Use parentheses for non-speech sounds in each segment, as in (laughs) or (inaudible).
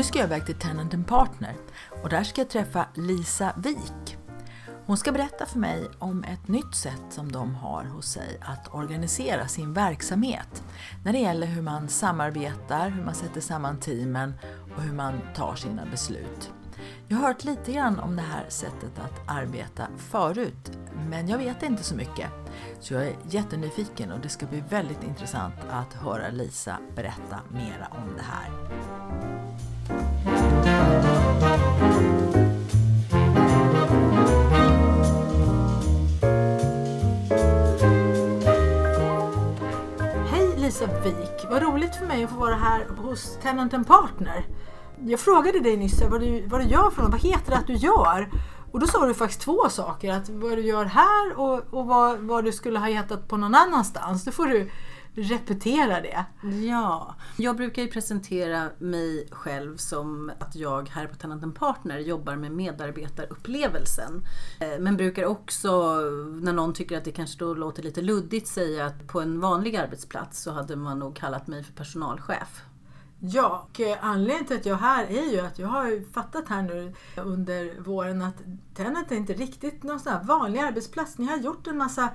Nu ska jag iväg till Tenant Partner och där ska jag träffa Lisa Wik. Hon ska berätta för mig om ett nytt sätt som de har hos sig att organisera sin verksamhet när det gäller hur man samarbetar, hur man sätter samman teamen och hur man tar sina beslut. Jag har hört lite grann om det här sättet att arbeta förut, men jag vet inte så mycket. Så jag är jättenyfiken och det ska bli väldigt intressant att höra Lisa berätta mera om det här. Hej Lisa Wik! Vad roligt för mig att få vara här hos Tenant Partner. Jag frågade dig nyss vad du, vad du gör för något. Vad heter det att du gör? Och då sa du faktiskt två saker. Att vad du gör här och, och vad, vad du skulle ha hetat på någon annanstans. Då får du repetera det. Ja, jag brukar ju presentera mig själv som att jag här på Tenant Partner jobbar med medarbetarupplevelsen. Eh, men brukar också, när någon tycker att det kanske då låter lite luddigt, säga att på en vanlig arbetsplats så hade man nog kallat mig för personalchef. Ja, och anledningen till att jag är här är ju att jag har fattat här nu under våren att Tenant är inte riktigt någon sån här vanlig arbetsplats. Ni har gjort en massa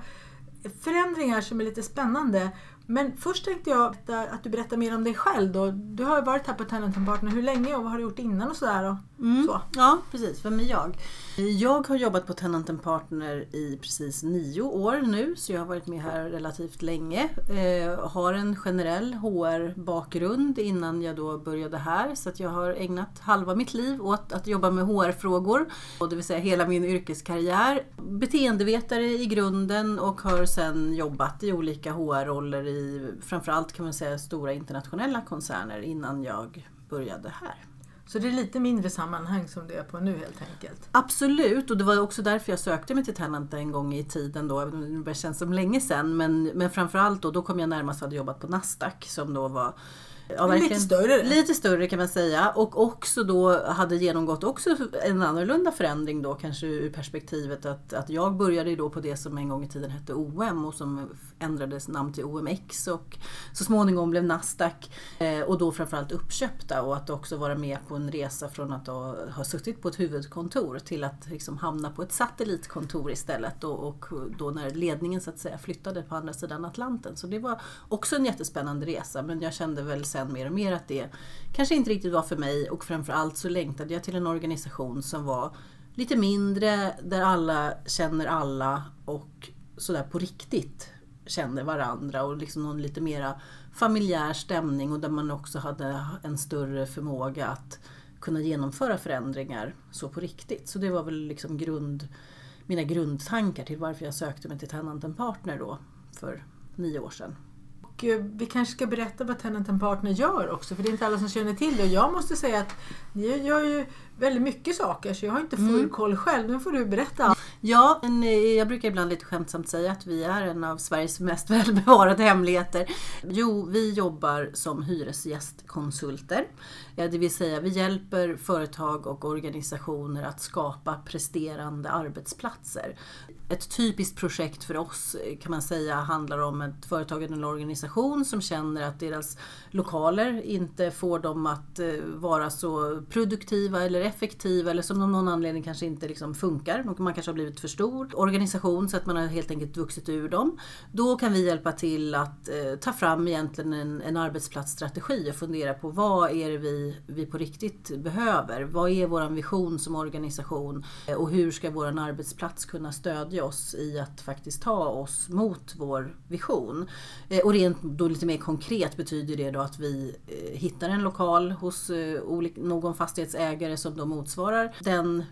förändringar som är lite spännande men först tänkte jag att du berättar mer om dig själv då. Du har ju varit här på Talent Partner hur länge och vad har du gjort innan och sådär? Mm. Så. Ja, precis. Vem är jag? Jag har jobbat på Tenant Partner i precis nio år nu, så jag har varit med här relativt länge. Eh, har en generell HR-bakgrund innan jag då började här, så att jag har ägnat halva mitt liv åt att jobba med HR-frågor, det vill säga hela min yrkeskarriär. Beteendevetare i grunden och har sedan jobbat i olika HR-roller i framförallt kan man säga stora internationella koncerner innan jag började här. Så det är lite mindre sammanhang som du är på nu helt enkelt? Absolut, och det var också därför jag sökte mig till Talent en gång i tiden då, det känns som länge sedan, men, men framförallt då, då kom jag närmast och hade jobbat på Nasdaq som då var Ja, lite större. Lite större kan man säga och också då hade genomgått också en annorlunda förändring då kanske ur perspektivet att, att jag började då på det som en gång i tiden hette OM och som ändrades namn till OMX och så småningom blev Nasdaq eh, och då framförallt uppköpta och att också vara med på en resa från att ha suttit på ett huvudkontor till att liksom hamna på ett satellitkontor istället och, och då när ledningen så att säga flyttade på andra sidan Atlanten. Så det var också en jättespännande resa men jag kände väl sen mer och mer att det kanske inte riktigt var för mig och framförallt så längtade jag till en organisation som var lite mindre, där alla känner alla och sådär på riktigt känner varandra och liksom någon lite mera familjär stämning och där man också hade en större förmåga att kunna genomföra förändringar så på riktigt. Så det var väl liksom grund, mina grundtankar till varför jag sökte mig till Tenant Partner då för nio år sedan. Och eh, vi kanske ska berätta vad Tenant Partner gör också, för det är inte alla som känner till det. Och jag måste säga att ni gör ju väldigt mycket saker, så jag har inte full mm. koll själv. Nu får du berätta. Ja, eh, jag brukar ibland lite skämtsamt säga att vi är en av Sveriges mest (laughs) välbevarade hemligheter. Jo, vi jobbar som hyresgästkonsulter. Det vill säga, vi hjälper företag och organisationer att skapa presterande arbetsplatser. Ett typiskt projekt för oss eh, kan man säga handlar om ett företag eller en organisation som känner att deras lokaler inte får dem att eh, vara så produktiva eller effektiva eller som av någon anledning kanske inte liksom funkar. Man kanske har blivit för stor organisation så att man har helt enkelt vuxit ur dem. Då kan vi hjälpa till att eh, ta fram egentligen en, en arbetsplatsstrategi och fundera på vad är det vi, vi på riktigt behöver? Vad är vår vision som organisation eh, och hur ska vår arbetsplats kunna stödja oss i att faktiskt ta oss mot vår vision. Eh, och rent då lite mer konkret betyder det då att vi eh, hittar en lokal hos eh, någon fastighetsägare som då motsvarar den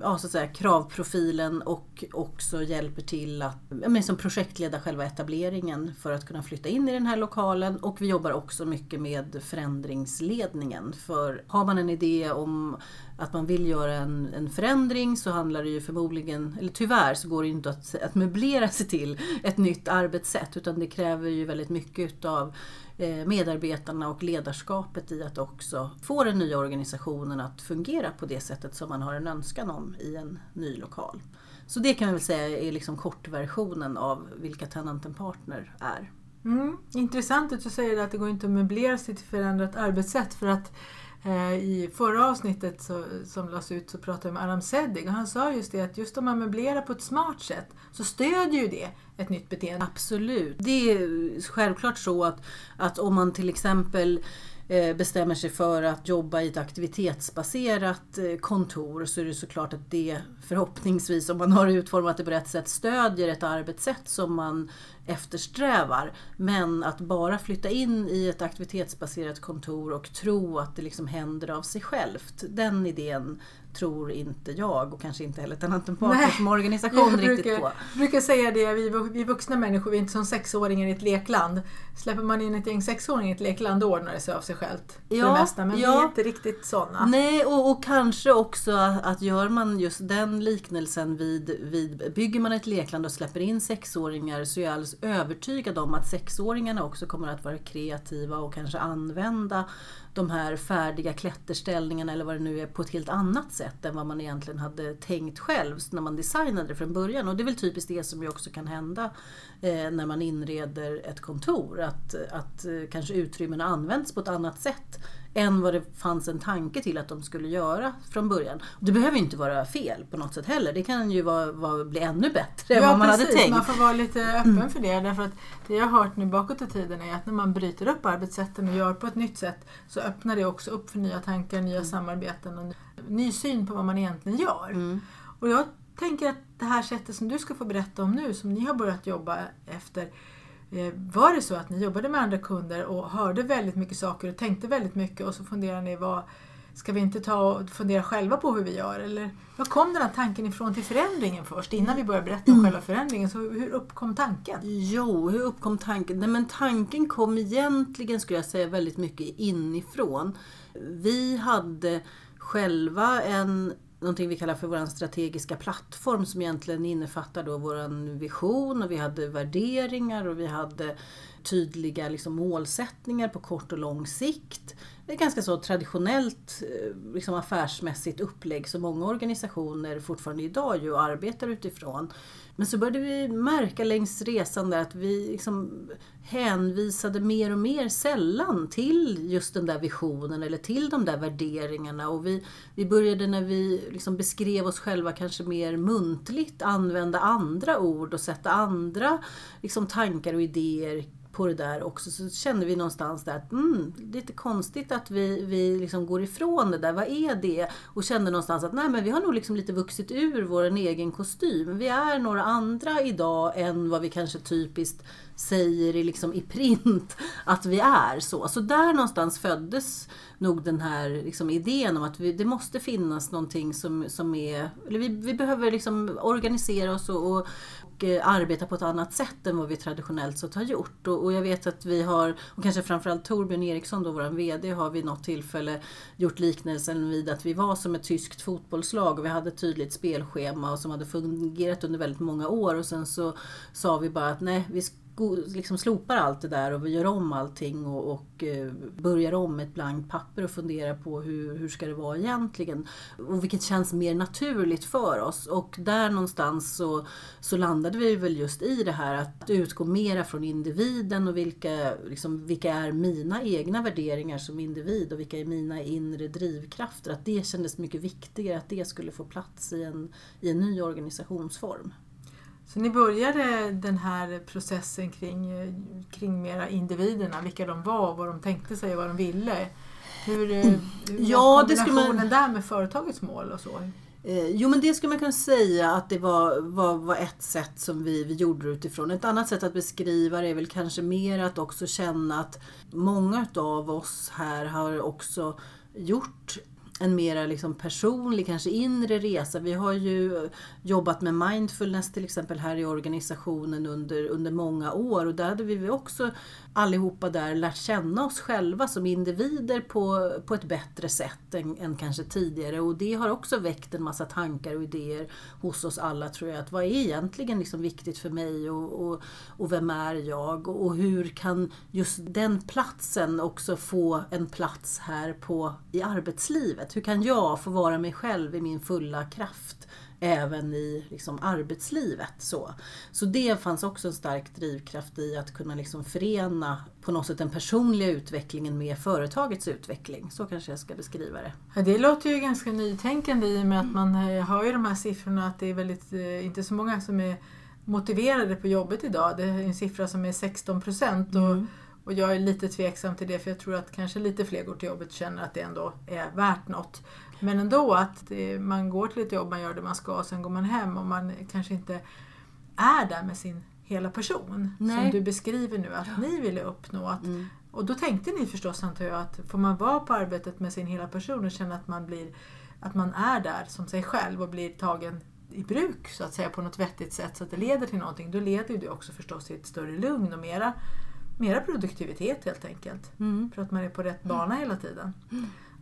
ja, så att säga, kravprofilen tiden och också hjälper till att men som projektleda själva etableringen för att kunna flytta in i den här lokalen och vi jobbar också mycket med förändringsledningen. För har man en idé om att man vill göra en, en förändring så handlar det ju förmodligen, eller tyvärr så går det inte att, att möblera sig till ett nytt arbetssätt utan det kräver ju väldigt mycket utav eh, medarbetarna och ledarskapet i att också få den nya organisationen att fungera på det sättet som man har en önskan om i en ny lokal. Så det kan man väl säga är liksom kortversionen av vilka Tenanten Partner är. Mm, intressant att du säger att det går inte att möblera sig till förändrat arbetssätt för att Eh, Eh, I förra avsnittet så, som lades ut så pratade jag med Aram Sedig och han sa just det att just om man möblerar på ett smart sätt så stödjer ju det ett nytt beteende. Absolut. Det är självklart så att, att om man till exempel eh, bestämmer sig för att jobba i ett aktivitetsbaserat eh, kontor så är det såklart att det förhoppningsvis, om man har utformat det på rätt sätt, stödjer ett arbetssätt som man eftersträvar. Men att bara flytta in i ett aktivitetsbaserat kontor och tro att det liksom händer av sig självt. Den idén tror inte jag och kanske inte heller Tenanten Partner som organisation jag riktigt brukar, på. Jag brukar säga det, vi, vi vuxna människor, vi är inte som sexåringar i ett lekland. Släpper man in ett gäng sexåringar i ett lekland då ordnar det sig av sig självt. Ja, för det mesta, men ja. vi är inte riktigt sådana. Nej, och, och kanske också att gör man just den liknelsen vid, vid, bygger man ett lekland och släpper in sexåringar så är jag alldeles övertygad om att sexåringarna också kommer att vara kreativa och kanske använda de här färdiga klätterställningarna eller vad det nu är på ett helt annat sätt än vad man egentligen hade tänkt själv när man designade det från början. Och det är väl typiskt det som ju också kan hända eh, när man inreder ett kontor. Att, att eh, kanske utrymmena används på ett annat sätt än vad det fanns en tanke till att de skulle göra från början. Det behöver inte vara fel på något sätt heller. Det kan ju vara, vara, bli ännu bättre ja, än vad man precis. hade tänkt. Man får vara lite öppen mm. för det. Därför att det jag har hört nu bakåt i tiden är att när man bryter upp arbetssätten och gör på ett nytt sätt så öppnar det också upp för nya tankar, nya mm. samarbeten och ny syn på vad man egentligen gör. Mm. Och jag tänker att det här sättet som du ska få berätta om nu, som ni har börjat jobba efter, Eh, var det så att ni jobbade med andra kunder och hörde väldigt mycket saker och tänkte väldigt mycket och så funderade ni vad Ska vi inte ta och fundera själva på hur vi gör? Eller var kom den här tanken ifrån till förändringen först? Innan vi börjar berätta om mm. själva förändringen, så hur uppkom tanken? Jo, hur uppkom tanken? Nej, men tanken kom egentligen, skulle jag säga, väldigt mycket inifrån. Vi hade själva en någonting vi kallar för vår strategiska plattform som egentligen innefattar då vår vision och vi hade värderingar och vi hade tydliga liksom målsättningar på kort och lång sikt. Det är ganska så traditionellt eh, liksom affärsmässigt upplägg som många organisationer fortfarande idag ju arbetar utifrån. Men så började vi märka längs resan där att vi liksom hänvisade mer och mer sällan till just den där visionen eller till de där värderingarna. Och vi, vi började när vi liksom beskrev oss själva kanske mer muntligt använda andra ord och sätta andra liksom tankar och idéer på det där också så kände vi någonstans där att mm, lite konstigt att vi, vi liksom går ifrån det där. Vad är det? Och kände någonstans att nej men vi har nog liksom lite vuxit ur vår egen kostym. Vi är några andra idag än vad vi kanske typiskt säger i, liksom, i print (laughs) att vi är så. Så där någonstans föddes nog den här liksom, idén om att vi, det måste finnas någonting som, som är... Eller vi, vi behöver liksom organisera oss och, och, och eh, arbeta på ett annat sätt än vad vi traditionellt sett har gjort. Och, och, jag vet att vi har, och kanske framförallt Torbjörn Eriksson, då, vår VD, har vid något tillfälle gjort liknelsen vid att vi var som ett tyskt fotbollslag och vi hade ett tydligt spelschema och som hade fungerat under väldigt många år och sen så sa vi bara att nej, vi liksom slopar allt det där och vi gör om allting och, och eh, börjar om ett blankt papper och funderar på hur, hur ska det vara egentligen. Och vilket känns mer naturligt för oss. Och där någonstans så, så landade vi väl just i det här att utgå mera från individen och vilka, liksom, vilka är mina egna värderingar som individ och vilka är mina inre drivkrafter. Att det kändes mycket viktigare att det skulle få plats i en, i en ny organisationsform. Så ni började den här processen kring, kring mera individerna, vilka de var, vad de tänkte sig och vad de ville. Hur, hur ja, det skulle man... där med företagets mål och så? Eh, jo men det skulle man kunna säga att det var, var, var ett sätt som vi, vi gjorde utifrån. Ett annat sätt att beskriva det är väl kanske mer att också känna att många av oss här har också gjort en mera liksom personlig, kanske inre resa. Vi har ju jobbat med mindfulness till exempel här i organisationen under, under många år och där hade vi också allihopa där lärt känna oss själva som individer på, på ett bättre sätt än, än kanske tidigare och det har också väckt en massa tankar och idéer hos oss alla tror jag. Att vad är egentligen liksom viktigt för mig och, och, och vem är jag och hur kan just den platsen också få en plats här på, i arbetslivet? Hur kan jag få vara mig själv i min fulla kraft? Även i liksom, arbetslivet. Så. så det fanns också en stark drivkraft i att kunna liksom förena på något sätt den personliga utvecklingen med företagets utveckling. Så kanske jag ska beskriva det. Det låter ju ganska nytänkande i och med att man eh, har ju de här siffrorna att det är väldigt, eh, inte så många som är motiverade på jobbet idag. Det är en siffra som är 16 procent. Mm. Och jag är lite tveksam till det för jag tror att kanske lite fler går till jobbet och känner att det ändå är värt något. Men ändå att det, man går till ett jobb, man gör det man ska och sen går man hem och man kanske inte är där med sin hela person. Nej. Som du beskriver nu att ja. ni ville uppnå. Att, mm. Och då tänkte ni förstås antar jag att får man vara på arbetet med sin hela person och känna att man, blir, att man är där som sig själv och blir tagen i bruk så att säga på något vettigt sätt så att det leder till någonting. Då leder det också förstås till ett större lugn och mera, mera produktivitet helt enkelt. Mm. För att man är på rätt bana hela tiden.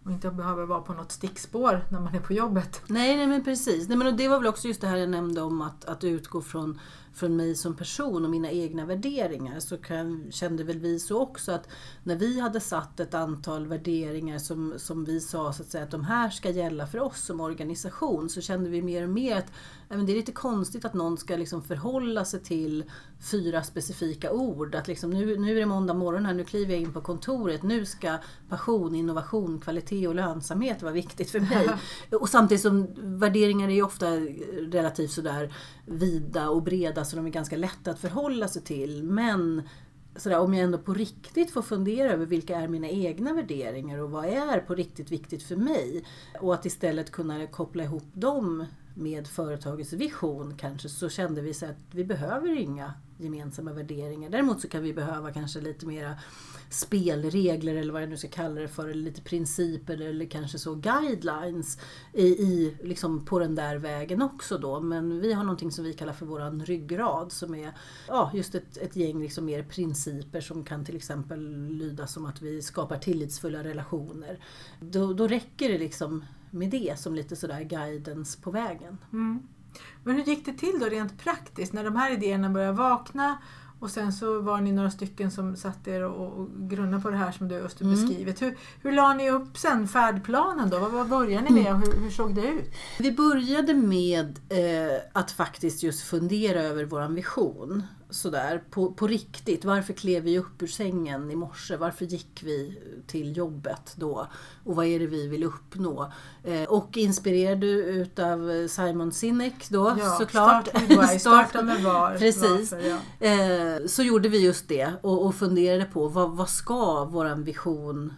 Och inte behöver vara på något stickspår när man är på jobbet. Nej, nej men precis. Nej, men det var väl också just det här jag nämnde om att, att utgå från från mig som person och mina egna värderingar så kan, kände väl vi så också att när vi hade satt ett antal värderingar som, som vi sa så att, säga, att de här ska gälla för oss som organisation så kände vi mer och mer att även det är lite konstigt att någon ska liksom förhålla sig till fyra specifika ord. Att liksom, nu, nu är det måndag morgon här, nu kliver jag in på kontoret, nu ska passion, innovation, kvalitet och lönsamhet vara viktigt för mig. (laughs) och samtidigt som värderingar är ofta relativt sådär vida och breda så de är ganska lätta att förhålla sig till. Men sådär, om jag ändå på riktigt får fundera över vilka är mina egna värderingar och vad är på riktigt viktigt för mig och att istället kunna koppla ihop dem med företagets vision kanske så kände vi så att vi behöver inga gemensamma värderingar. Däremot så kan vi behöva kanske lite mera spelregler eller vad jag nu ska kalla det för, eller lite principer eller kanske så guidelines i, i, liksom på den där vägen också då. Men vi har någonting som vi kallar för våran ryggrad som är ja, just ett, ett gäng liksom mer principer som kan till exempel lyda som att vi skapar tillitsfulla relationer. Då, då räcker det liksom med det som lite sådär guidance på vägen. Mm. Men hur gick det till då rent praktiskt när de här idéerna började vakna och sen så var ni några stycken som satt er och, och grunnade på det här som du just mm. beskrivit. Hur, hur la ni upp sen färdplanen då? Vad, vad började ni med och hur, hur såg det ut? Vi började med eh, att faktiskt just fundera över våran vision sådär på, på riktigt. Varför klev vi upp ur sängen i morse? Varför gick vi till jobbet då? Och vad är det vi vill uppnå? Eh, och inspirerad utav Simon Sinek då ja, såklart. (laughs) Start med, why, starta med var. Precis. Varför, ja. eh, så gjorde vi just det och, och funderade på vad, vad ska våran vision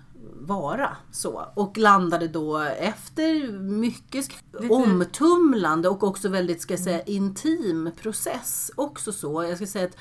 vara så. Och landade då efter mycket omtumlande och också väldigt ska jag säga, intim process. Också så. Jag ska säga att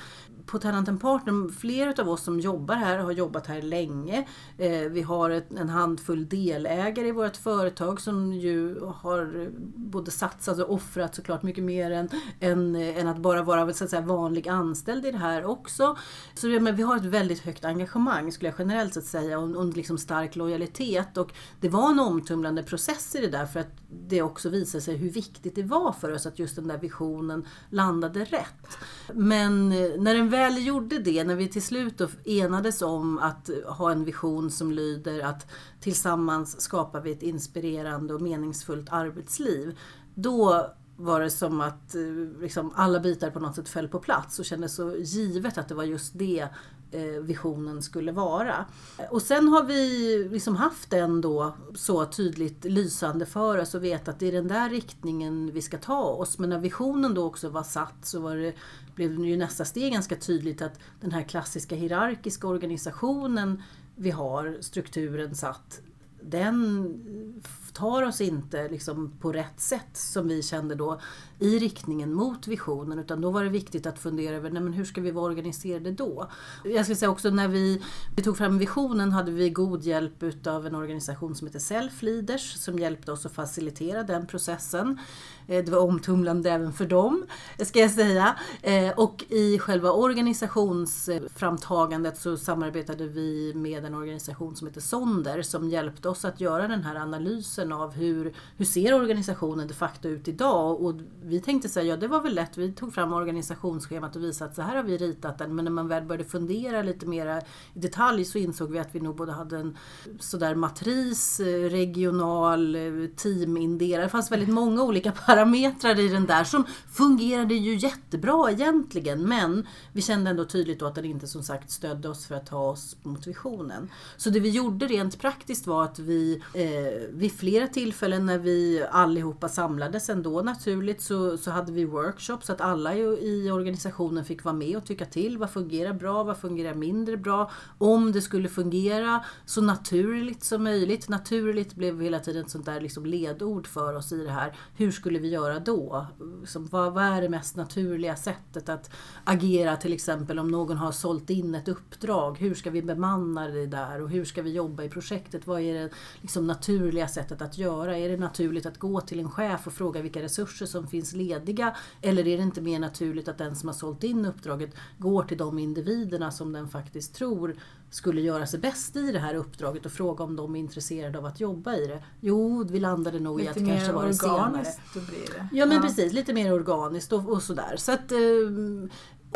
på Talent Partner, flera av oss som jobbar här har jobbat här länge. Eh, vi har en handfull delägare i vårt företag som ju har både satsat och offrat såklart mycket mer än, än, än att bara vara så att säga, vanlig anställd i det här också. Så men vi har ett väldigt högt engagemang skulle jag generellt sett säga och, och liksom stark lojalitet. Och det var en omtumlande process i det där för att det också visade sig hur viktigt det var för oss att just den där visionen landade rätt. Men eh, när den väl gjorde det, när vi till slut enades om att ha en vision som lyder att tillsammans skapar vi ett inspirerande och meningsfullt arbetsliv. Då var det som att eh, liksom, alla bitar på något sätt föll på plats och kändes så givet att det var just det eh, visionen skulle vara. Och sen har vi liksom haft den då så tydligt lysande för oss och vet att det är den där riktningen vi ska ta oss. Men när visionen då också var satt så var det, blev det ju nästa steg ganska tydligt att den här klassiska hierarkiska organisationen vi har, strukturen satt, den tar oss inte liksom på rätt sätt som vi kände då i riktningen mot visionen utan då var det viktigt att fundera över nej, men hur ska vi vara organiserade då? Jag ska säga också när vi, vi tog fram visionen hade vi god hjälp utav en organisation som heter Self Leaders som hjälpte oss att facilitera den processen. Eh, det var omtumlande även för dem, ska jag säga. Eh, och i själva organisationsframtagandet så samarbetade vi med en organisation som heter Sonder som hjälpte oss att göra den här analysen av hur, hur ser organisationen de facto ut idag? Och vi tänkte säga, ja det var väl lätt, vi tog fram organisationsschemat och visade att så här har vi ritat den. Men när man väl började fundera lite mer i detalj så insåg vi att vi nog både hade en sådär matris, eh, regional, eh, teamindelare. Det fanns väldigt många olika (laughs) parametrar i den där som fungerade ju jättebra egentligen men vi kände ändå tydligt då att den inte som sagt stödde oss för att ta oss mot visionen. Så det vi gjorde rent praktiskt var att vi eh, vid flera flera tillfällen när vi allihopa samlades ändå naturligt så, så hade vi workshops så att alla i, i organisationen fick vara med och tycka till. Vad fungerar bra? Vad fungerar mindre bra? Om det skulle fungera så naturligt som möjligt. Naturligt blev hela tiden ett sånt där liksom ledord för oss i det här. Hur skulle vi göra då? Som, vad, vad är det mest naturliga sättet att agera till exempel om någon har sålt in ett uppdrag? Hur ska vi bemanna det där och hur ska vi jobba i projektet? Vad är det liksom naturliga sättet att göra? Är det naturligt att gå till en chef och fråga vilka resurser som finns lediga? Eller är det inte mer naturligt att den som har sålt in uppdraget går till de individerna som den faktiskt tror skulle göra sig bäst i det här uppdraget och fråga om de är intresserade av att jobba i det. Jo, vi landade nog lite i att det kanske var det senare. Då blir det. Ja men ja. precis, lite mer organiskt och, och sådär. Så att, eh,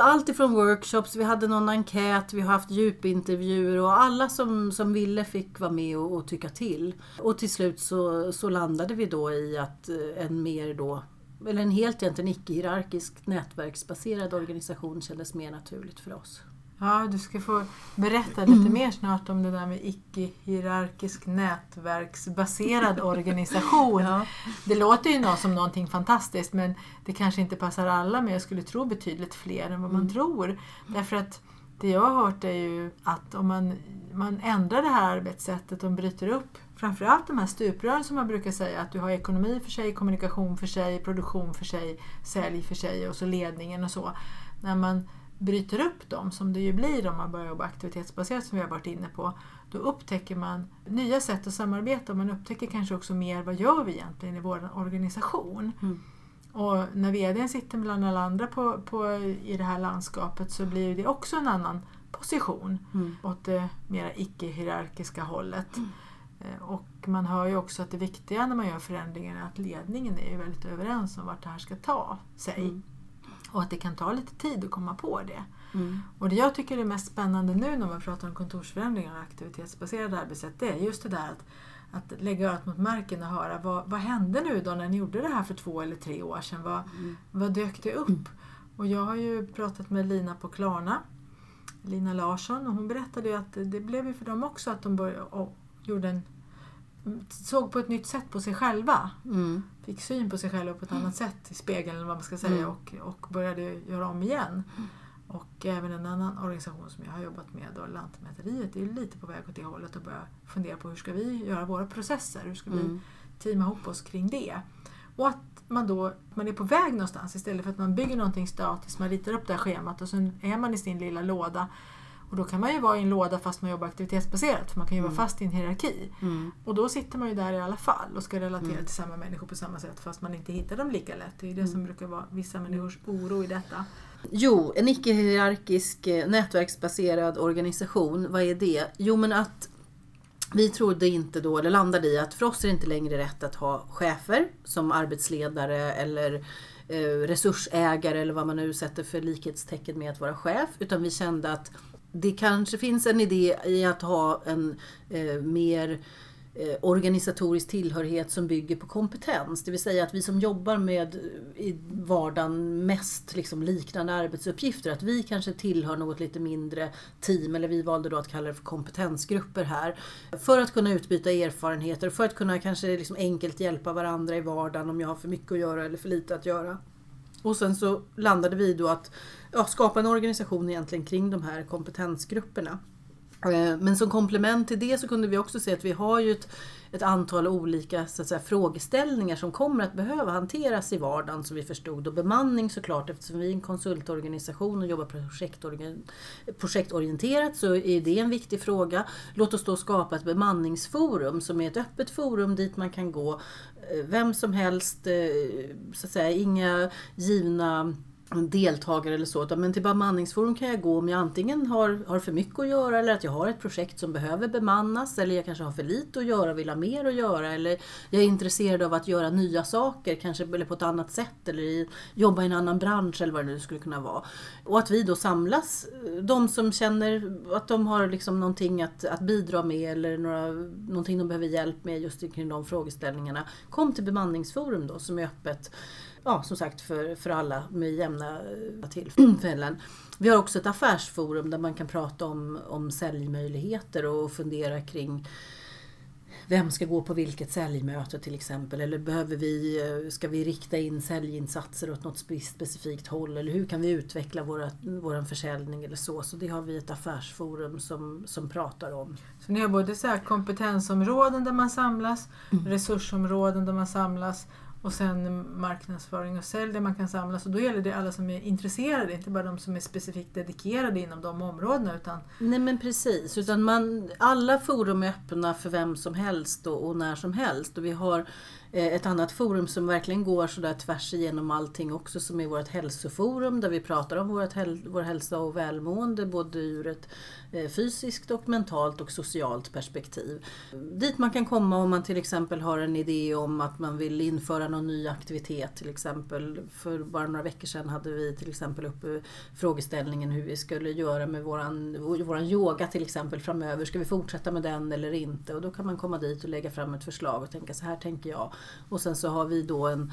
allt ifrån workshops, vi hade någon enkät, vi har haft djupintervjuer och alla som, som ville fick vara med och, och tycka till. Och till slut så, så landade vi då i att eh, en mer då eller en helt egentligen icke-hierarkisk nätverksbaserad organisation kändes mer naturligt för oss. Ja, du ska få berätta lite mm. mer snart om det där med icke-hierarkisk nätverksbaserad (laughs) organisation. ja. Det låter ju som någonting fantastiskt men det kanske inte passar alla men jag skulle tro betydligt fler än vad man mm. tror. Därför att det jag har hört är ju att om man, man ändrar det här arbetssättet och bryter upp framförallt de här stuprören som man brukar säga att du har ekonomi för sig, kommunikation för sig, produktion för sig, sälj för sig och så ledningen och så. När man bryter upp dem, som det ju blir om man börjar jobba aktivitetsbaserat som vi har varit inne på, då upptäcker man nya sätt att samarbeta och man upptäcker kanske också mer vad gör vi egentligen i vår organisation. Mm. Och när VDn sitter bland alla andra på, på, i det här landskapet så blir det också en annan position mm. åt det mera icke-hierarkiska hållet. Mm. Eh, och man hör ju också att det viktiga när man gör förändringar är att ledningen är väldigt överens om vart det här ska ta sig. Mm. Och att det kan ta lite tid att komma på det. Mm. Och det jag tycker är mest spännande nu när man pratar om kontorsförändringar och aktivitetsbaserade arbetssätt det är just det där att, att lägga örat mot marken och höra vad, vad hände nu då när ni gjorde det här för två eller tre år sedan? Vad, mm. vad dök det upp? Och jag har ju pratat med Lina på Klarna, Lina Larsson, och hon berättade ju att det blev ju för dem också att de började, gjorde en såg på ett nytt sätt på sig själva. Mm. Fick syn på sig själva på ett annat sätt i spegeln eller vad man ska säga mm. och, och började göra om igen. Mm. Och även en annan organisation som jag har jobbat med, då, Lantmäteriet, är lite på väg åt det hållet och börja fundera på hur ska vi göra våra processer? Hur ska vi mm. teama ihop oss kring det? Och att man då man är på väg någonstans istället för att man bygger någonting statiskt, man ritar upp det här schemat och sen är man i sin lilla låda och då kan man ju vara i en låda fast man jobbar aktivitetsbaserat för man kan ju mm. vara fast i en hierarki. Mm. Och då sitter man ju där i alla fall och ska relatera mm. till samma människor på samma sätt fast man inte hittar dem lika lätt. Det är det mm. som brukar vara vissa människors oro i detta. Jo, en icke-hierarkisk eh, nätverksbaserad organisation, vad är det? Jo men att vi trodde inte då, eller landade i att för oss är det inte längre rätt att ha chefer som arbetsledare eller eh, resursägare eller vad man nu sätter för likhetstecken med att vara chef. Utan vi kände att det kanske finns en idé i att ha en eh, mer eh, organisatorisk tillhörighet som bygger på kompetens. Det vill säga att vi som jobbar med eh, i vardagen mest liksom liknande arbetsuppgifter, att vi kanske tillhör något lite mindre team, eller vi valde då att kalla det för kompetensgrupper här. För att kunna utbyta erfarenheter, för att kunna kanske liksom enkelt hjälpa varandra i vardagen om jag har för mycket att göra eller för lite att göra. Och sen så landade vi då att ja, skapa en organisation egentligen kring de här kompetensgrupperna. Eh, men som komplement till det så kunde vi också se att vi har ju ett, ett antal olika så att säga, frågeställningar som kommer att behöva hanteras i vardagen som vi förstod. Och bemanning såklart, eftersom vi är en konsultorganisation och jobbar projektorienterat så är det en viktig fråga. Låt oss då skapa ett bemanningsforum som är ett öppet forum dit man kan gå eh, vem som helst, eh, så att säga, inga givna deltagare eller så. Men till bemanningsforum kan jag gå om jag antingen har, har för mycket att göra eller att jag har ett projekt som behöver bemannas eller jag kanske har för lite att göra och vill ha mer att göra eller jag är intresserad av att göra nya saker, kanske eller på ett annat sätt eller i, jobba i en annan bransch eller vad det nu skulle kunna vara. Och att vi då samlas, de som känner att de har liksom någonting att, att bidra med eller några, någonting de behöver hjälp med just kring de frågeställningarna. Kom till bemanningsforum då som är öppet ja, som sagt för, för alla med jämna eh, tillfällen. Vi har också ett affärsforum där man kan prata om, om säljmöjligheter och fundera kring vem ska gå på vilket säljmöte till exempel? Eller behöver vi, eh, ska vi rikta in säljinsatser åt något specifikt håll? Eller hur kan vi utveckla våra, vår försäljning eller så? Så det har vi ett affärsforum som, som pratar om. Så ni har både så kompetensområden där man samlas, mm. resursområden där man samlas och sen marknadsföring och sälj där man kan samlas. Och då gäller det alla som är intresserade, inte bara de som är specifikt dedikerade inom de områdena. Utan... Nej men precis, utan man, alla forum är öppna för vem som helst och, och när som helst. Och vi har Eh, ett annat forum som verkligen går sådär tvärs igenom allting också som är vårt hälsoforum där vi pratar om vårt vår hälsa och välmående både ur ett eh, fysiskt och mentalt och socialt perspektiv. Dit man kan komma om man till exempel har en idé om att man vill införa någon ny aktivitet till exempel. För bara några veckor sedan hade vi till exempel uppe frågeställningen hur vi skulle göra med våran, våran yoga till exempel framöver. Ska vi fortsätta med den eller inte? Och då kan man komma dit och lägga fram ett förslag och tänka så här tänker jag. Och sen så har vi då en,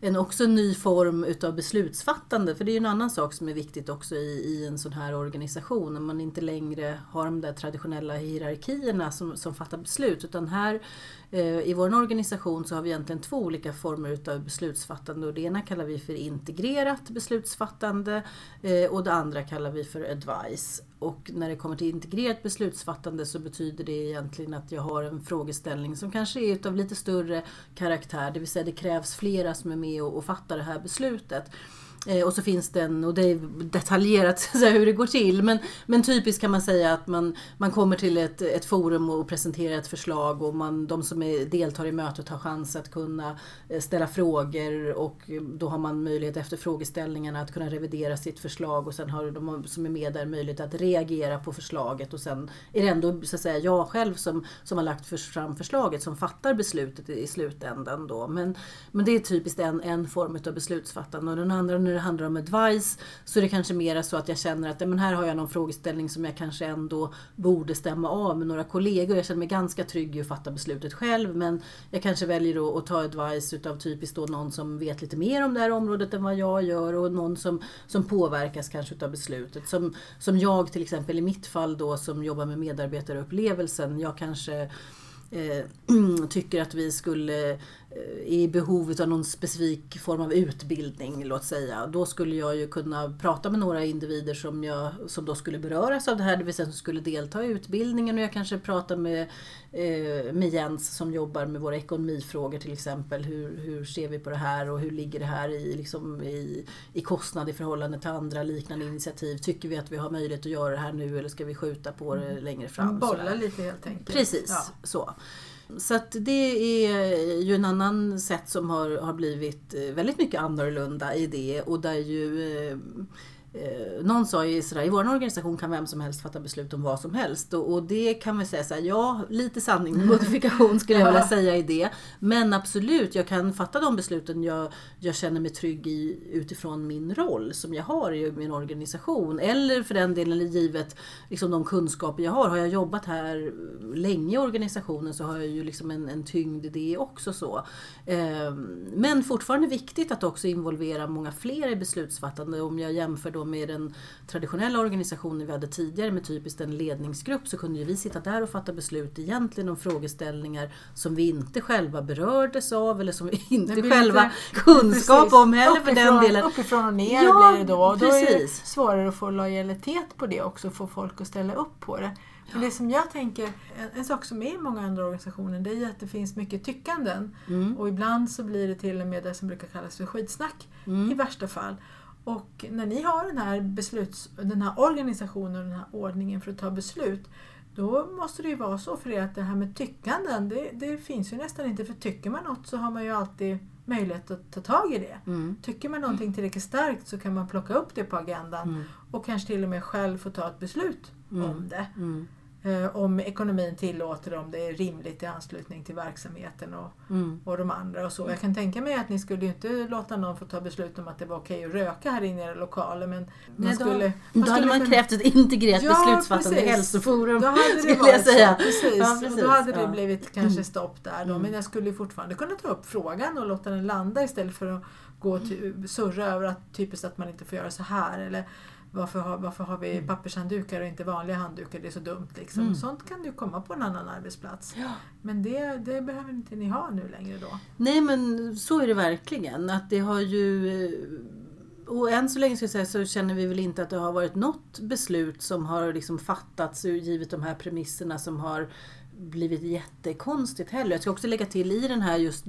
en också ny form utav beslutsfattande. För det är ju en annan sak som är viktigt också i, i en sån här organisation. När man inte längre har de där traditionella hierarkierna som, som fattar beslut. Utan här Eh, I vår organisation så har vi egentligen två olika former utav beslutsfattande och det ena kallar vi för integrerat beslutsfattande eh, och det andra kallar vi för advice. Och när det kommer till integrerat beslutsfattande så betyder det egentligen att jag har en frågeställning som kanske är utav lite större karaktär, det vill säga det krävs flera som är med och, och fattar det här beslutet. Eh, och så finns det en, och det är detaljerat (laughs) så hur det går till, men, men typiskt kan man säga att man, man kommer till ett, ett forum och presenterar ett förslag och man, de som är, deltar i mötet har chans att kunna eh, ställa frågor och eh, då har man möjlighet efter frågeställningarna att kunna revidera sitt förslag och sen har de som är med där möjlighet att reagera på förslaget och sen är det ändå så att säga jag själv som, som har lagt fram förslaget som fattar beslutet i, i slutändan då. Men, men det är typiskt en, en form av beslutsfattande och den andra när det handlar om advice så är det kanske mera så att jag känner att men här har jag någon frågeställning som jag kanske ändå borde stämma av med några kollegor. Jag känner mig ganska trygg i att fatta beslutet själv men jag kanske väljer då att ta advice utav typiskt då någon som vet lite mer om det här området än vad jag gör och någon som, som påverkas kanske utav beslutet. Som, som jag till exempel i mitt fall då som jobbar med medarbetarupplevelsen. Jag kanske (clears throat) tycker att vi skulle Eh, i behov av någon specifik form av utbildning, låt säga. Då skulle jag ju kunna prata med några individer som, jag, som då skulle beröras av det här, det vill säga som skulle delta i utbildningen och jag kanske pratar med, eh, med Jens som jobbar med våra ekonomifrågor till exempel. Hur, hur ser vi på det här och hur ligger det här i, liksom, i, i kostnad i förhållande till andra liknande initiativ? Tycker vi att vi har möjlighet att göra det här nu eller ska vi skjuta på det mm. längre fram? Bolla lite helt enkelt. Precis, ja. så. Så att det är ju en annan sätt som har, har blivit väldigt mycket annorlunda i det och där ju Eh, någon sa ju sådär, i vår organisation kan vem som helst fatta beslut om vad som helst. Och, och det kan vi säga såhär, ja lite sanning med modifikation (laughs) skulle jag vilja säga i det. Men absolut, jag kan fatta de besluten jag, jag känner mig trygg i utifrån min roll som jag har i min organisation. Eller för den delen givet liksom, de kunskaper jag har. Har jag jobbat här länge i organisationen så har jag ju liksom en, en tyngd i det också. så. Eh, men fortfarande viktigt att också involvera många fler i beslutsfattande. Om jag jämför då med den traditionella organisationen vi hade tidigare med typiskt en ledningsgrupp så kunde ju vi sitta där och fatta beslut egentligen om frågeställningar som vi inte själva berördes av eller som vi (laughs) inte själva lite, kunskap precis, om heller för den delen. Uppifrån och ner ja, blir det då. Och då är det svårare att få lojalitet på det också, få folk att ställa upp på det. Men det som jag tänker, en, en sak som är i många andra organisationer, det är att det finns mycket tyckanden. Mm. Och ibland så blir det till och med det som brukar kallas för skitsnack Mm. i värsta fall. Och när ni har den här, besluts, den här organisationen och den här ordningen för att ta beslut, då måste det ju vara så för er att det här med tyckanden, det, det finns ju nästan inte. För tycker man något så har man ju alltid möjlighet att ta tag i det. Mm. Tycker man någonting tillräckligt starkt så kan man plocka upp det på agendan Mm. och kanske till och med själv få ta ett beslut Mm. om det. Mm. Eh, om ekonomin tillåter det, om det är rimligt i anslutning till verksamheten och, Mm. och de andra och så. Jag kan tänka mig att ni skulle inte låta någon få ta beslut om att det var okej att röka här inne i era lokaler men man Nej, då- skulle... Då hade man kunna- krävt ett integrerat Ja, beslutsfattande precis. hälsoforum. Då hade det skulle jag säga. så. Precis. Ja, Och precis. då hade det Ja. blivit kanske stopp där då. Mm. Men jag skulle fortfarande kunna ta upp frågan och låta den landa istället för att gå och surra över att typiskt att man inte får göra så här. Eller varför har, varför har vi pappershanddukar och inte vanliga handdukar? Det är så dumt. Liksom. Mm. Sånt kan ju komma på en annan arbetsplats. Ja. Men det, det behöver inte ni ha nu längre då. Nej men så är det verkligen. Att det har ju... Och än så länge ska jag säga, så känner vi väl inte att det har varit något beslut som har liksom fattats givet de här premisserna som har blivit jättekonstigt heller. Jag ska också lägga till i den här just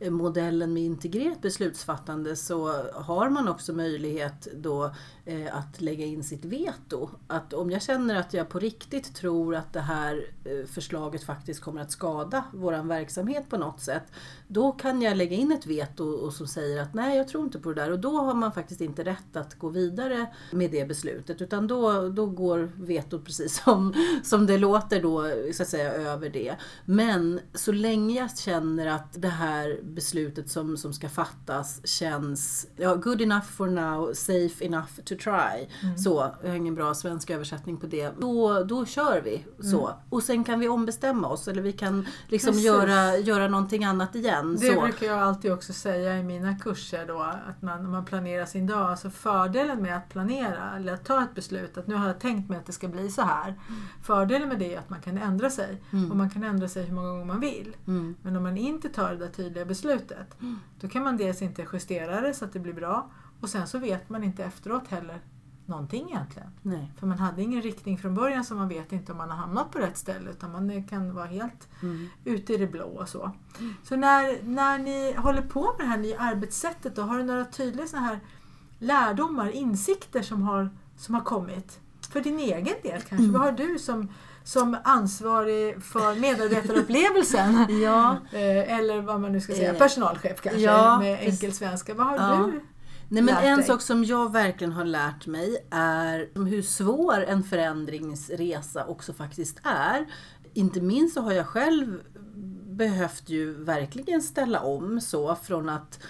modellen med integrerat beslutsfattande så har man också möjlighet då eh, att lägga in sitt veto. Att om jag känner att jag på riktigt tror att det här eh, förslaget faktiskt kommer att skada våran verksamhet på något sätt. Då kan jag lägga in ett veto och som säger att nej jag tror inte på det där och då har man faktiskt inte rätt att gå vidare med det beslutet utan då, då går vetot precis (laughs) som, som det låter då så att säga över det. Men så länge jag känner att det här beslutet som, som ska fattas känns ja, good enough for now, safe enough to try. Så, jag har ingen bra svensk översättning på det. Då, då kör vi så. Och sen kan vi ombestämma oss eller vi kan liksom Precis. göra, göra någonting annat igen. Det så. brukar jag alltid också säga i mina kurser då, att man, när man planerar sin dag, alltså fördelen med att planera eller att ta ett beslut, att nu har jag tänkt mig att det ska bli så här. Fördelen med det är att man kan ändra sig Mm. och man kan ändra sig hur många gånger man vill. Mm. Men om man inte tar det där tydliga beslutet, då kan man dels inte justera det så att det blir bra och sen så vet man inte efteråt heller någonting egentligen. Nej. För man hade ingen riktning från början så man vet inte om man har hamnat på rätt ställe utan man kan vara helt Mm. ute i det blå och så. Så när, när ni håller på med det här nya arbetssättet då, har du några tydliga såna här lärdomar, insikter som har, som har kommit? För din egen del kanske? Vad har du som, som ansvarig för medarbetarupplevelsen? (laughs) Ja. Eh, Eller vad man nu ska säga, Eh, personalchef kanske ja, med enkel svenska. Vad har Ja. du Nej, men en sak som jag verkligen har lärt mig är hur svår en förändringsresa också faktiskt är. Inte minst så har jag själv behövt ju verkligen ställa om så från att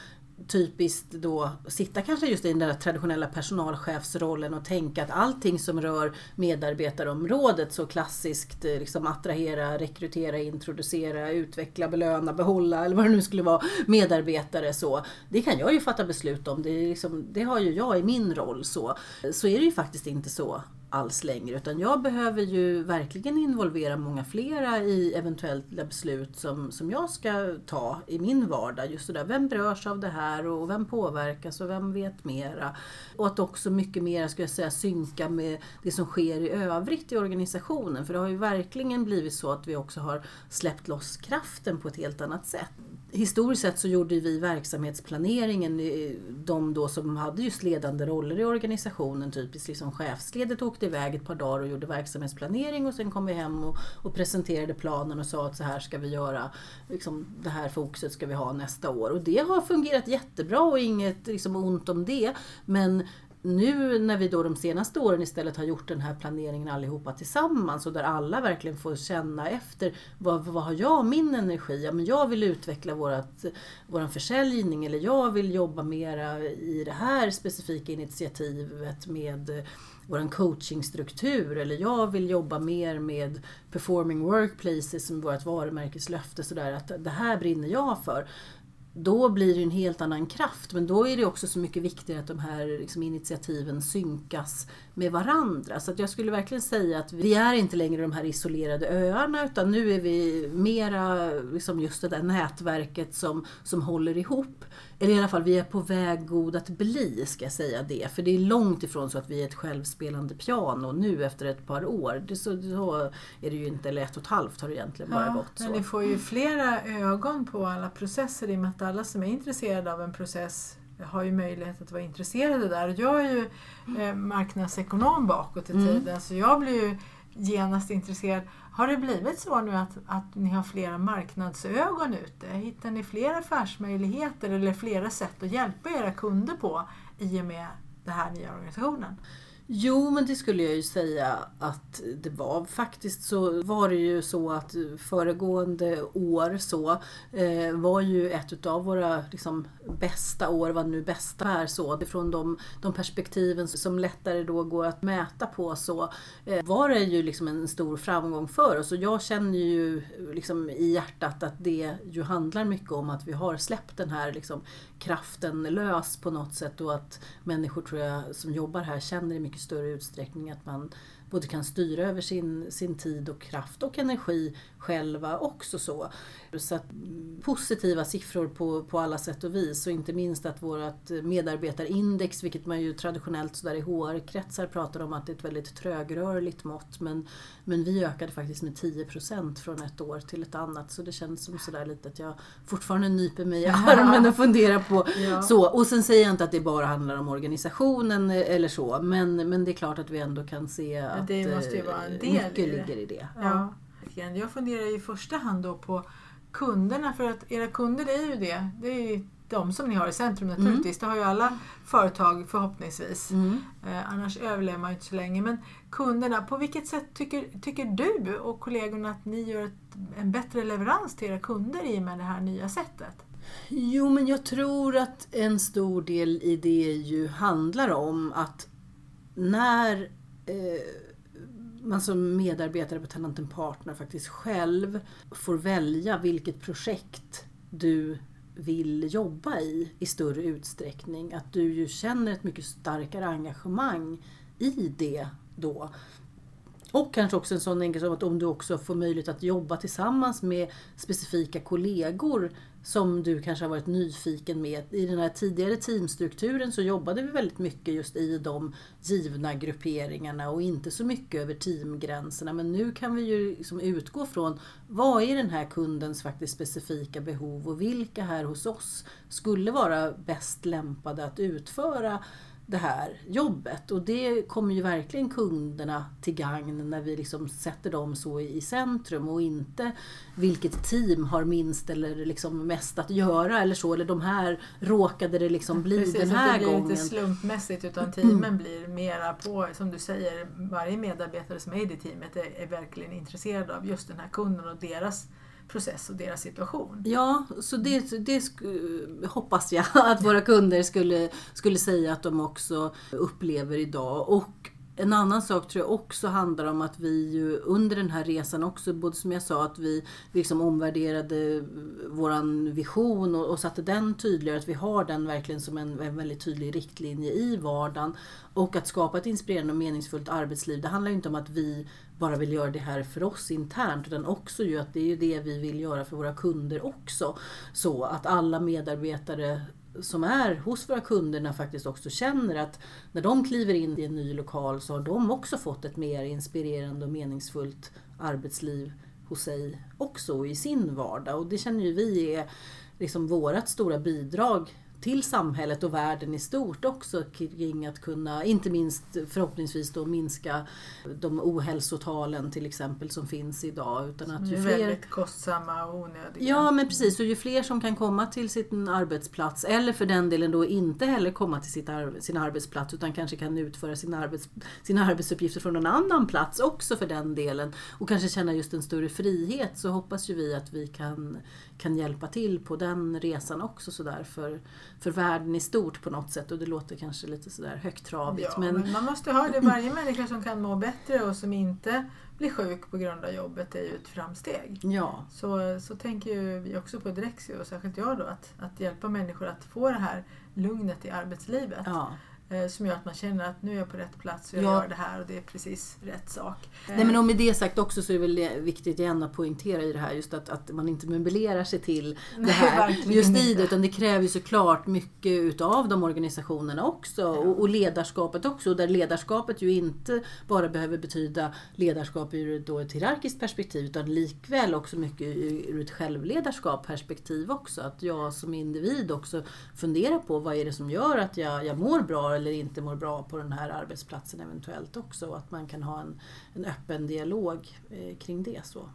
typiskt då sitta kanske just i den där traditionella personalchefsrollen och tänka att allting som rör medarbetarområdet så klassiskt eh, liksom attrahera, rekrytera, introducera, utveckla, belöna, behålla eller vad det nu skulle vara medarbetare så. Det kan jag ju fatta beslut om. Det, är liksom, det har ju jag i min roll så. Så är det ju faktiskt inte så alls längre utan jag behöver ju verkligen involvera många flera i eventuella beslut som, som jag ska ta i min vardag. Just det där, vem berörs av det här och vem påverkas och vem vet mera? Och att också mycket mer, ska jag säga, synka med det som sker i övrigt i organisationen. För det har ju verkligen blivit så att vi också har släppt loss kraften på ett helt annat sätt. Historiskt sett så gjorde vi verksamhetsplaneringen, eh, de då som hade just ledande roller i organisationen, typiskt liksom chefsledet åkte iväg ett par dagar och gjorde verksamhetsplanering och sen kom vi hem och, och presenterade planen och sa att så här ska vi göra, liksom, det här fokuset ska vi ha nästa år. Och det har fungerat jättebra och inget liksom, ont om det. Men nu när vi då de senaste åren istället har gjort den här planeringen allihopa tillsammans och där alla verkligen får känna efter vad, vad har jag min energi? Ja, men jag vill utveckla vårat, våran försäljning eller jag vill jobba mera i det här specifika initiativet med vår coachingstruktur eller jag vill jobba mer med performing workplaces som vårt varumärkeslöfte sådär att det här brinner jag för då blir det en helt annan kraft. Men då är det också så mycket viktigare att de här liksom, initiativen synkas med varandra. Så att jag skulle verkligen säga att vi är inte längre de här isolerade öarna utan nu är vi mera liksom just det där nätverket som, som håller ihop. Eller i alla fall, vi är på väg god att bli, ska jag säga det. För det är långt ifrån så att vi är ett självspelande piano nu efter ett par år. Det så, så är det ju inte, eller ett och ett halvt har det egentligen bara Ja, gått. men Så. ni får ju flera ögon på alla processer i och med att alla som är intresserade av en process har ju möjlighet att vara intresserade där. Jag är ju eh, marknadsekonom bakåt i Mm. tiden så jag blir ju genast intresserad. Har det blivit så nu att, att ni har flera marknadsögon ute? Hittar ni fler affärsmöjligheter eller flera sätt att hjälpa era kunder på i och med den här nya organisationen? Jo, men det skulle jag ju säga att det var. Faktiskt så var det ju så att föregående år så eh, var ju ett utav våra liksom, bästa år, vad nu bästa är så, från de, de perspektiven som lättare då går att mäta på så eh, var det ju liksom en stor framgång för oss. Och jag känner ju liksom i hjärtat att det ju handlar mycket om att vi har släppt den här liksom, kraften lös på något sätt och att människor tror jag som jobbar här känner i mycket större utsträckning att man både kan styra över sin, sin tid och kraft och energi själva också så. Så att, mm, positiva siffror på, på alla sätt och vis och inte minst att vårt medarbetarindex, vilket man ju traditionellt sådär i HR-kretsar pratar om att det är ett väldigt trögrörligt mått men, men vi ökade faktiskt med 10% från ett år till ett annat så det känns som sådär lite att jag fortfarande nyper mig i armen och funderar på Ja. så. Och sen säger jag inte att det bara handlar om organisationen eller så men, men det är klart att vi ändå kan se att det måste ju vara en eh, del mycket i det. ligger i det. Ja. Jag funderar i första hand då på kunderna för att era kunder är ju det. Det är ju de som ni har i centrum naturligtvis. Det har ju alla företag förhoppningsvis. Mm. Eh, annars överlever man ju inte så länge. Men kunderna, på vilket sätt tycker, tycker du och kollegorna att ni gör ett, en bättre leverans till era kunder i och med det här nya sättet? Jo, men jag tror att en stor del i det ju handlar om att när eh, man som medarbetare på Tenant Partner faktiskt själv får välja vilket projekt du vill jobba i i större utsträckning. Att du ju känner ett mycket starkare engagemang i det då. Och kanske också en sån enkel som att om du också får möjlighet att jobba tillsammans med specifika kollegor som du kanske har varit nyfiken med. I den här tidigare teamstrukturen så jobbade vi väldigt mycket just i de givna grupperingarna och inte så mycket över teamgränserna. Men nu kan vi ju liksom utgå från vad är den här kundens faktiskt specifika behov och vilka här hos oss skulle vara bäst lämpade att utföra det här jobbet. Och det kommer ju verkligen kunderna till gagn när vi liksom sätter dem så i centrum och inte vilket team har minst eller liksom mest att göra eller så. Eller de här råkade det liksom bli Precis, den här det blir gången. inte slumpmässigt utan teamen blir mera på, som du säger, varje medarbetare som är i det teamet är, är verkligen intresserad av just den här kunden och deras process och deras situation. Ja, så det, det hoppas jag att våra kunder skulle, skulle säga att de också upplever idag. Och en annan sak tror jag också handlar om att vi ju under den här resan också, både som jag sa att vi liksom omvärderade våran vision och, och satte den tydligare, att vi har den verkligen som en, en väldigt tydlig riktlinje i vardagen. Och att skapa ett inspirerande och meningsfullt arbetsliv, det handlar ju inte om att vi bara vill göra det här för oss internt utan också ju att det är ju det vi vill göra för våra kunder också. Så att alla medarbetare som är hos våra kunderna faktiskt också känner att när de kliver in i en ny lokal så har de också fått ett mer inspirerande och meningsfullt arbetsliv hos sig också i sin vardag. Och det känner ju vi är liksom vårt stora bidrag till samhället och världen i stort också kring att kunna, inte minst förhoppningsvis då minska de ohälsotalen till exempel som finns idag. Utan att ju är fler väldigt kostsamma och onödiga. Ja men precis, och ju fler som kan komma till sin arbetsplats eller för den delen då inte heller komma till sitt ar- sin arbetsplats utan kanske kan utföra sin arbets, sina arbetsuppgifter från någon annan plats också för den delen och kanske känna just en större frihet så hoppas ju vi att vi kan kan hjälpa till på den resan också sådär för, för världen i stort på något sätt och det låter kanske lite sådär högtravigt. Ja, men... men man måste ha det, varje människa som kan må bättre och som inte blir sjuk på grund av jobbet är ju ett framsteg. Ja. Så, så tänker ju vi också på Drexio, och särskilt jag då, att, att hjälpa människor att få det här lugnet i arbetslivet. Ja. Eh, som gör att man känner att nu är jag på rätt plats och jag Ja. gör det här och det är precis rätt sak. Nej men och med det sagt också så är det väl viktigt igen att poängtera i det här just att, att man inte möblerar sig till (laughs) det här just i det utan det kräver ju såklart mycket utav de organisationerna också och, och ledarskapet också där ledarskapet ju inte bara behöver betyda ledarskap ur då ett hierarkiskt perspektiv utan likväl också mycket ur ett självledarskap perspektiv också. Att jag som individ också funderar på vad är det som gör att jag, jag mår bra eller inte mår bra på den här arbetsplatsen eventuellt också. Och att man kan ha en, en öppen dialog eh, kring det. så.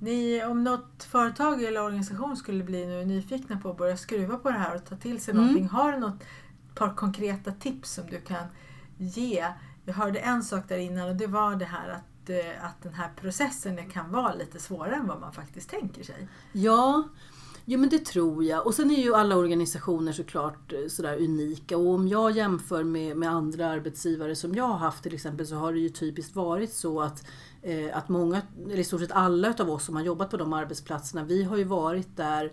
Ni, om något företag eller organisation skulle bli nu nyfikna på att börja skruva på det här och ta till sig Mm. någonting, har du något par konkreta tips som du kan ge? Jag hörde en sak där innan och det var det här att, eh, att den här processen kan vara lite svårare än vad man faktiskt tänker sig. Ja, jo men det tror jag. Och sen är ju alla organisationer såklart eh, sådär unika. Och om jag jämför med, med andra arbetsgivare som jag har haft till exempel så har det ju typiskt varit så att eh, att många, eller i stort sett alla utav oss som har jobbat på de arbetsplatserna, vi har ju varit där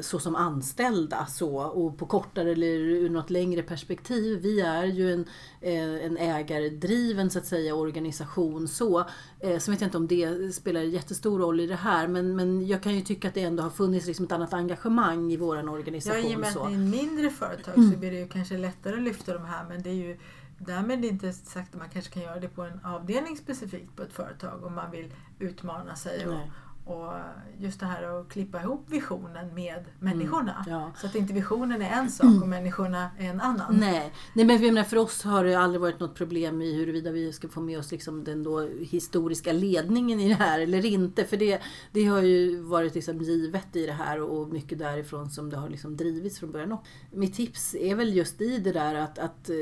så som anställda så och på kortare eller ur något längre perspektiv. Vi är ju en, eh, en ägardriven så att säga organisation så. Eh, Så vet jag inte om det spelar jättestor roll i det här men, men jag kan ju tycka att det ändå har funnits liksom ett annat engagemang i Ja, organisation. I och med så. att ni är en mindre företag så blir det ju kanske lättare att lyfta de här men det är ju Därmed är det inte sagt att man kanske kan göra det på en avdelning specifikt på ett företag om man vill utmana sig. Och, Nej. Och just det här att klippa ihop visionen med människorna. Ja. Så att inte visionen är en sak och människorna är en annan. Nej, Nej men menar, för oss har det aldrig varit något problem i huruvida vi ska få med oss liksom den då historiska ledningen i det här eller inte. För det, det har ju varit liksom givet i det här och mycket därifrån som det har liksom drivits från början. Och mitt tips är väl just i det där att, att eh,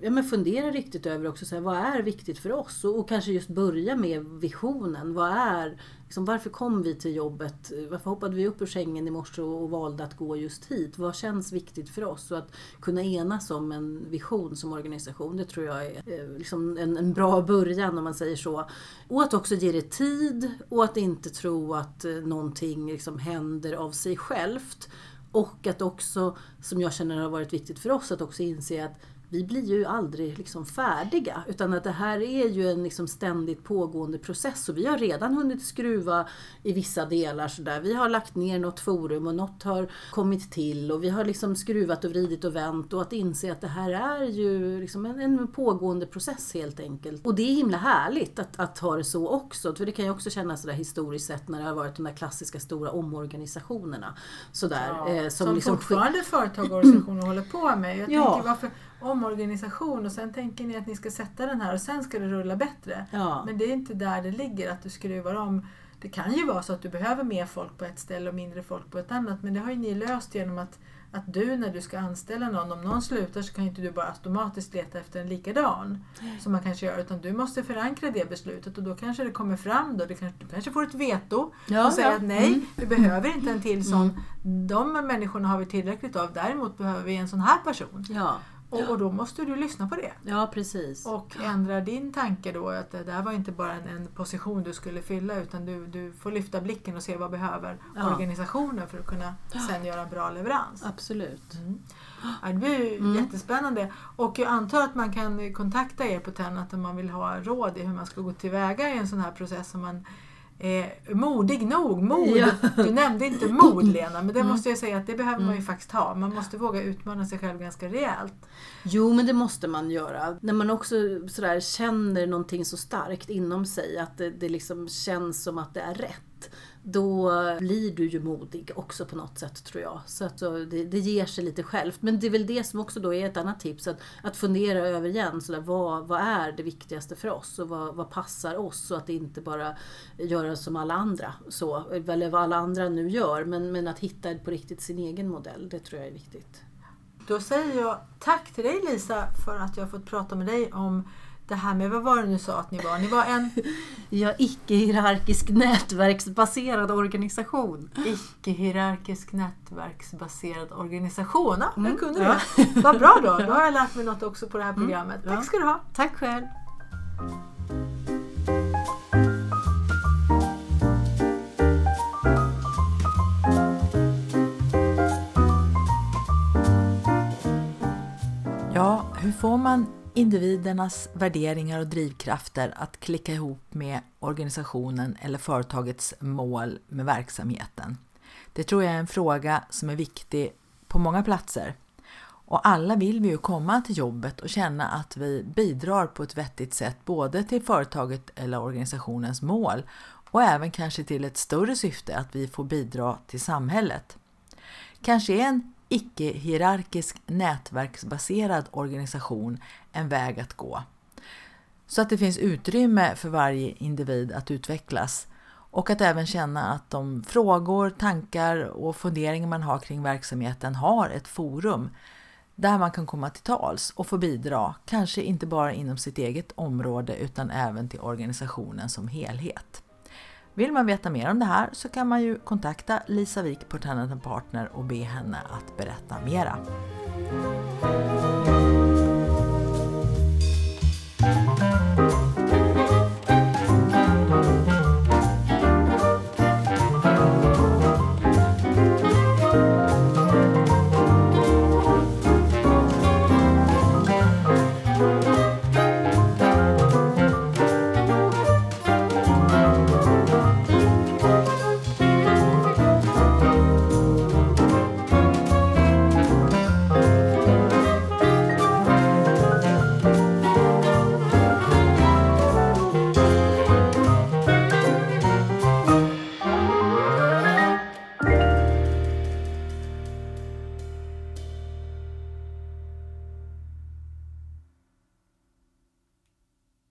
ja, men fundera riktigt över också så här, vad är viktigt för oss och, och kanske just börja med visionen. Vad är Liksom, varför kom vi till jobbet? Varför hoppade vi upp ur sängen i morse och, och valde att gå just hit? Vad känns viktigt för oss? Och att kunna enas om en vision som organisation, det tror jag är eh, liksom en, en bra början om man säger så. Och att också ge det tid och att inte tro att eh, någonting liksom händer av sig självt. Och att också, som jag känner har varit viktigt för oss, att också inse att vi blir ju aldrig liksom färdiga utan att det här är ju en liksom ständigt pågående process och vi har redan hunnit skruva i vissa delar. Sådär. Vi har lagt ner något forum och något har kommit till och vi har liksom skruvat och vridit och vänt och att inse att det här är ju liksom en, en pågående process helt enkelt. Och det är himla härligt att, att ha det så också för det kan ju också kännas sådär historiskt sett när det har varit de där klassiska stora omorganisationerna. Sådär, Ja, eh, som liksom fortfarande företag och organisationer håller på med. Jag Ja. tänker varför omorganisation och sen tänker ni att ni ska sätta den här och sen ska det rulla bättre. Ja. Men det är inte där det ligger, att du skruvar om. Det kan ju vara så att du behöver mer folk på ett ställe och mindre folk på ett annat. Men det har ju ni löst genom att, att du när du ska anställa någon, om någon slutar så kan inte du bara automatiskt leta efter en likadan. Som man kanske gör. Utan du måste förankra det beslutet och då kanske det kommer fram då. Du kanske, du kanske får ett veto Ja, och säger ja. att nej, Mm. vi behöver inte en till sån. De människorna har vi tillräckligt av. Däremot behöver vi en sån här person. Ja, Och, och då måste du lyssna på det. ja precis. Och ändra din tanke då att det där var inte bara en, en position du skulle fylla utan du, du får lyfta blicken och se vad behöver Ja. organisationen för att kunna sen göra en bra leverans. Absolut. Mm. Ja, det blir Mm. jättespännande. Och jag antar att man kan kontakta er på Tennet om man vill ha råd i hur man ska gå tillväga i en sån här process om man är modig nog. Mod! Ja. Du nämnde inte mod (laughs) Lena, men det Mm. måste jag säga att det behöver man ju Mm. faktiskt ha. Man måste våga utmana sig själv ganska rejält. Jo, men det måste man göra. När man också sådär känner någonting så starkt inom sig, att det, det liksom känns som att det är rätt. Då blir du ju modig också på något sätt tror jag. Så att eh, det, det ger sig lite självt. Men det är väl det som också då är ett annat tips. Att, att fundera över igen, sådär, vad, vad är det viktigaste för oss? Och vad, vad passar oss? Så att inte bara göra som alla andra. Så, eller vad alla andra nu gör. Men, men att hitta på riktigt sin egen modell, det tror jag är viktigt. Då säger jag tack till dig Lisa för att jag har fått prata med dig om det här med, vad var det nu sa att ni var? Ni var en (laughs) Ja, icke-hierarkisk nätverksbaserad organisation. icke-hierarkisk nätverksbaserad organisation. Ja, Mm, jag kunde ja. det. Vad bra då, (laughs) då har jag lärt mig något också på det här programmet. ja. Tack ska du ha. Tack själv. Ja, hur får man individernas värderingar och drivkrafter att klicka ihop med organisationen eller företagets mål med verksamheten? Det tror jag är en fråga som är viktig på många platser. Och alla vill vi ju komma till jobbet och känna att vi bidrar på ett vettigt sätt både till företaget eller organisationens mål och även kanske till ett större syfte att vi får bidra till samhället. Kanske är en icke-hierarkisk nätverksbaserad organisation en väg att gå. Så att det finns utrymme för varje individ att utvecklas och att även känna att de frågor, tankar och funderingar man har kring verksamheten har ett forum där man kan komma till tals och få bidra, kanske inte bara inom sitt eget område utan även till organisationen som helhet. Vill man veta mer om det här så kan man ju kontakta Lisa Wik på Tenant Partner och be henne att berätta mera.